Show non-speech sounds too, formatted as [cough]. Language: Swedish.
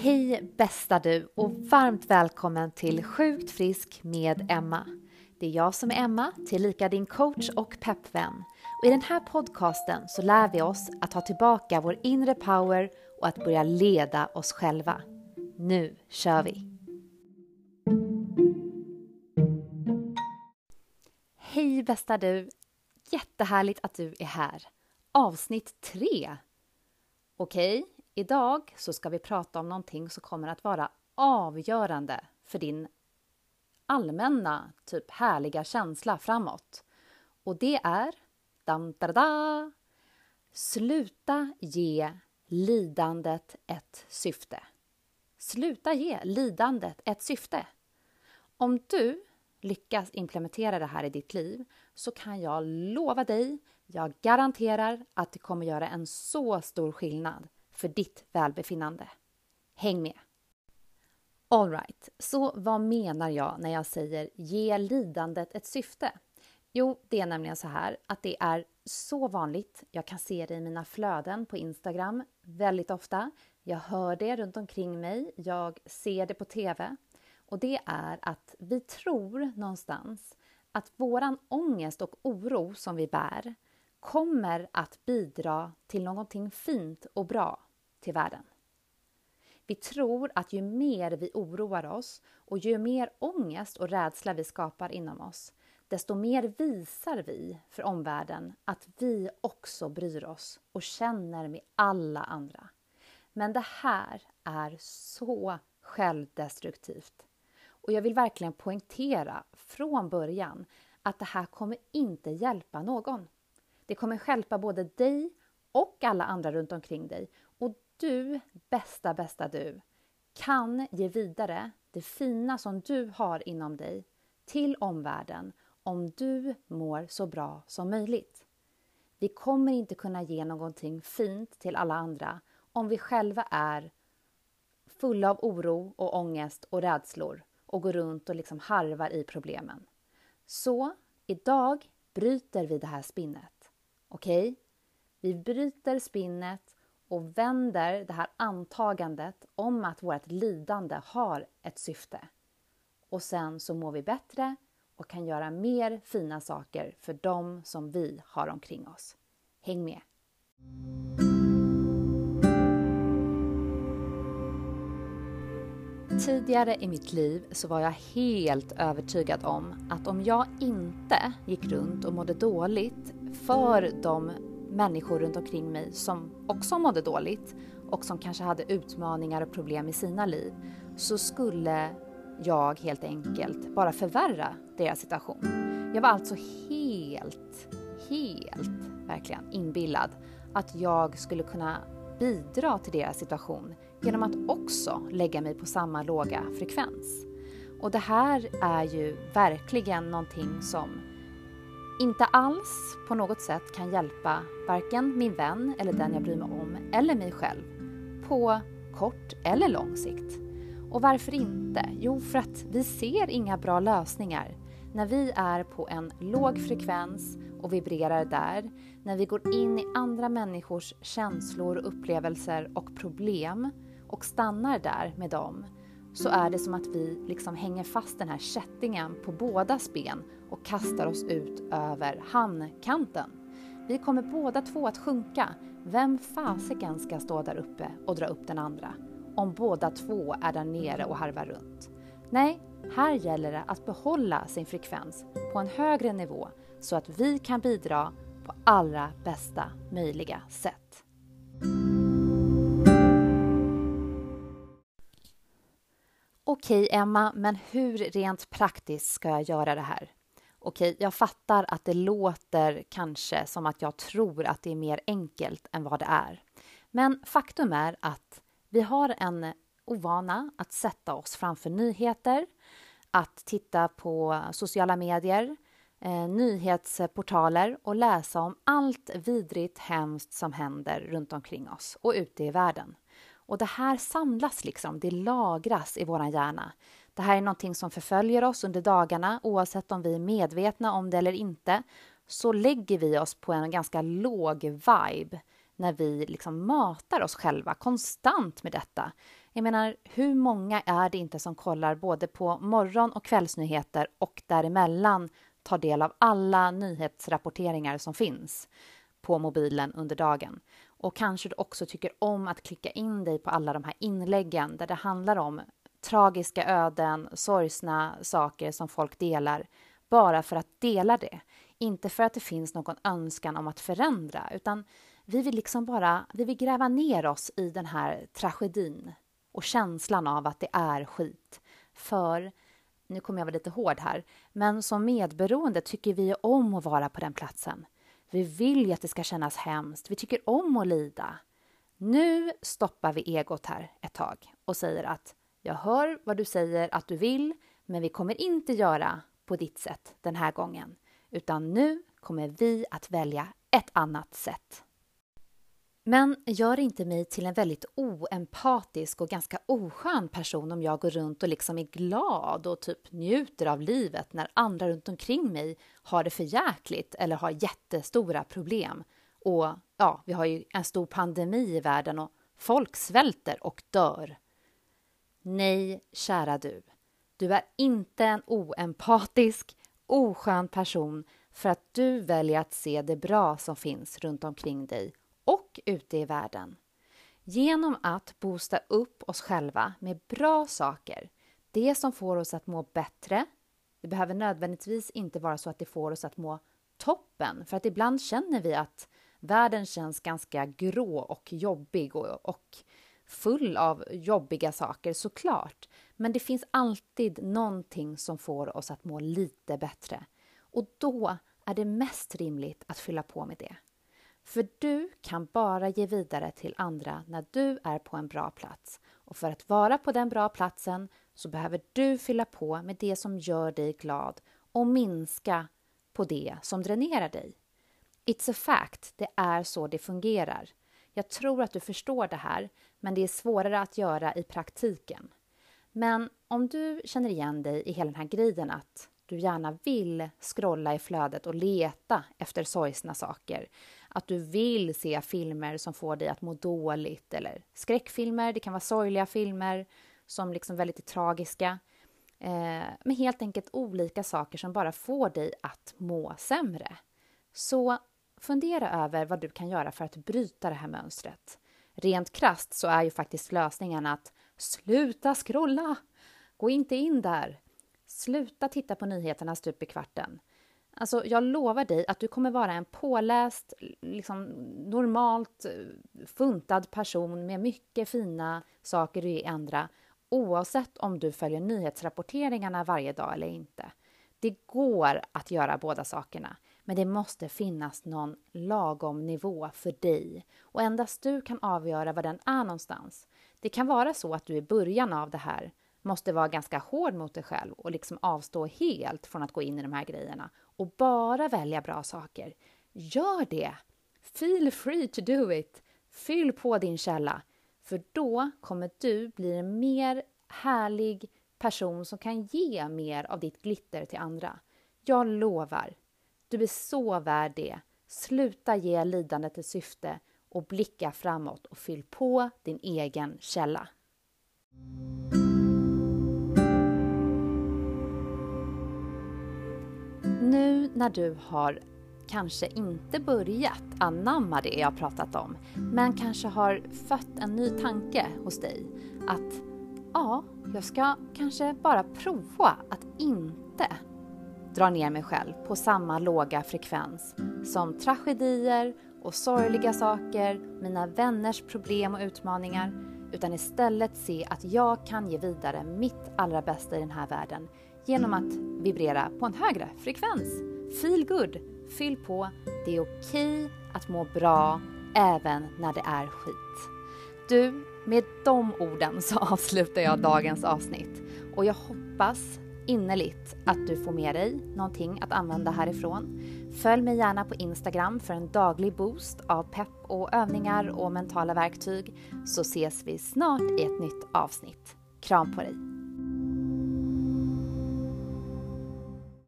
Hej bästa du och varmt välkommen till Sjukt frisk med Emma. Det är jag som är Emma, tillika din coach och peppvän. Och I den här podcasten så lär vi oss att ta tillbaka vår inre power och att börja leda oss själva. Nu kör vi! Hej bästa du! Jättehärligt att du är här. Avsnitt 3. Okej, idag så ska vi prata om någonting som kommer att vara avgörande för din allmänna, typ härliga känsla framåt. Och det är dam, da, da, Sluta ge lidandet ett syfte. Sluta ge lidandet ett syfte. Om du lyckas implementera det här i ditt liv så kan jag lova dig, jag garanterar att det kommer göra en så stor skillnad för ditt välbefinnande. Häng med! Alright, så vad menar jag när jag säger ge lidandet ett syfte? Jo, det är nämligen så här att det är så vanligt. Jag kan se det i mina flöden på Instagram väldigt ofta. Jag hör det runt omkring mig. Jag ser det på TV. Och det är att vi tror någonstans att våran ångest och oro som vi bär kommer att bidra till någonting fint och bra till världen. Vi tror att ju mer vi oroar oss och ju mer ångest och rädsla vi skapar inom oss, desto mer visar vi för omvärlden att vi också bryr oss och känner med alla andra. Men det här är så självdestruktivt. Och jag vill verkligen poängtera från början att det här kommer inte hjälpa någon. Det kommer hjälpa både dig och alla andra runt omkring dig. Du, bästa, bästa du, kan ge vidare det fina som du har inom dig till omvärlden om du mår så bra som möjligt. Vi kommer inte kunna ge någonting fint till alla andra om vi själva är fulla av oro och ångest och rädslor och går runt och liksom harvar i problemen. Så idag bryter vi det här spinnet. Okej? Okay? Vi bryter spinnet och vänder det här antagandet om att vårt lidande har ett syfte. Och sen så mår vi bättre och kan göra mer fina saker för dem som vi har omkring oss. Häng med! Tidigare i mitt liv så var jag helt övertygad om att om jag inte gick runt och mådde dåligt för de människor runt omkring mig som också mådde dåligt och som kanske hade utmaningar och problem i sina liv så skulle jag helt enkelt bara förvärra deras situation. Jag var alltså helt, helt verkligen inbillad att jag skulle kunna bidra till deras situation genom att också lägga mig på samma låga frekvens. Och det här är ju verkligen någonting som inte alls på något sätt kan hjälpa varken min vän eller den jag bryr mig om eller mig själv på kort eller lång sikt. Och varför inte? Jo, för att vi ser inga bra lösningar när vi är på en låg frekvens och vibrerar där, när vi går in i andra människors känslor, upplevelser och problem och stannar där med dem så är det som att vi liksom hänger fast den här kättingen på båda ben och kastar oss ut över hamnkanten. Vi kommer båda två att sjunka. Vem fasiken ska stå där uppe och dra upp den andra? Om båda två är där nere och harvar runt. Nej, här gäller det att behålla sin frekvens på en högre nivå så att vi kan bidra på allra bästa möjliga sätt. Okej Emma, men hur rent praktiskt ska jag göra det här? Okej, jag fattar att det låter kanske som att jag tror att det är mer enkelt än vad det är. Men faktum är att vi har en ovana att sätta oss framför nyheter, att titta på sociala medier, eh, nyhetsportaler och läsa om allt vidrigt hemskt som händer runt omkring oss och ute i världen. Och det här samlas liksom, det lagras i vår hjärna. Det här är någonting som förföljer oss under dagarna oavsett om vi är medvetna om det eller inte. Så lägger vi oss på en ganska låg vibe när vi liksom matar oss själva konstant med detta. Jag menar, hur många är det inte som kollar både på morgon och kvällsnyheter och däremellan tar del av alla nyhetsrapporteringar som finns på mobilen under dagen. Och kanske du också tycker om att klicka in dig på alla de här inläggen där det handlar om tragiska öden, sorgsna saker som folk delar bara för att dela det. Inte för att det finns någon önskan om att förändra, utan vi vill liksom bara vi vill gräva ner oss i den här tragedin och känslan av att det är skit. För, nu kommer jag vara lite hård här, men som medberoende tycker vi om att vara på den platsen. Vi vill ju att det ska kännas hemskt. Vi tycker om att lida. Nu stoppar vi egot här ett tag och säger att jag hör vad du säger att du vill, men vi kommer inte göra på ditt sätt den här gången, utan nu kommer vi att välja ett annat sätt. Men gör inte mig till en väldigt oempatisk och ganska oskön person om jag går runt och liksom är glad och typ njuter av livet när andra runt omkring mig har det för jäkligt eller har jättestora problem. Och ja, vi har ju en stor pandemi i världen och folk svälter och dör. Nej, kära du. Du är inte en oempatisk, oskön person för att du väljer att se det bra som finns runt omkring dig och ute i världen. Genom att boosta upp oss själva med bra saker, det som får oss att må bättre. Det behöver nödvändigtvis inte vara så att det får oss att må toppen, för att ibland känner vi att världen känns ganska grå och jobbig och, och full av jobbiga saker såklart. Men det finns alltid någonting som får oss att må lite bättre. Och då är det mest rimligt att fylla på med det. För du kan bara ge vidare till andra när du är på en bra plats. Och för att vara på den bra platsen så behöver du fylla på med det som gör dig glad och minska på det som dränerar dig. It's a fact, det är så det fungerar. Jag tror att du förstår det här, men det är svårare att göra i praktiken. Men om du känner igen dig i hela den här grejen att du gärna vill scrolla i flödet och leta efter sorgsna saker, att du vill se filmer som får dig att må dåligt eller skräckfilmer, det kan vara sorgliga filmer som liksom väldigt är tragiska. Eh, men helt enkelt olika saker som bara får dig att må sämre. Så fundera över vad du kan göra för att bryta det här mönstret. Rent krast så är ju faktiskt lösningen att sluta scrolla! Gå inte in där! Sluta titta på nyheterna stup i kvarten. Alltså, jag lovar dig att du kommer vara en påläst, liksom, normalt eh, funtad person med mycket fina saker att ändra andra oavsett om du följer nyhetsrapporteringarna varje dag eller inte. Det går att göra båda sakerna, men det måste finnas någon lagom nivå för dig och endast du kan avgöra var den är någonstans. Det kan vara så att du i början av det här måste vara ganska hård mot dig själv och liksom avstå helt från att gå in i de här grejerna och bara välja bra saker. Gör det! Feel free to do it! Fyll på din källa, för då kommer du bli en mer härlig person som kan ge mer av ditt glitter till andra. Jag lovar, du är så värd det. Sluta ge lidandet ett syfte och blicka framåt och fyll på din egen källa. Nu när du har kanske inte börjat anamma det jag pratat om, men kanske har fött en ny tanke hos dig att ja, jag ska kanske bara prova att inte dra ner mig själv på samma låga frekvens som tragedier och sorgliga saker, mina vänners problem och utmaningar, utan istället se att jag kan ge vidare mitt allra bästa i den här världen genom att vibrera på en högre frekvens. Feel good, fyll på. Det är okej att må bra även när det är skit. Du, med de orden så [laughs] avslutar jag dagens avsnitt och jag hoppas innerligt att du får med dig någonting att använda härifrån. Följ mig gärna på Instagram för en daglig boost av pepp och övningar och mentala verktyg så ses vi snart i ett nytt avsnitt. Kram på dig!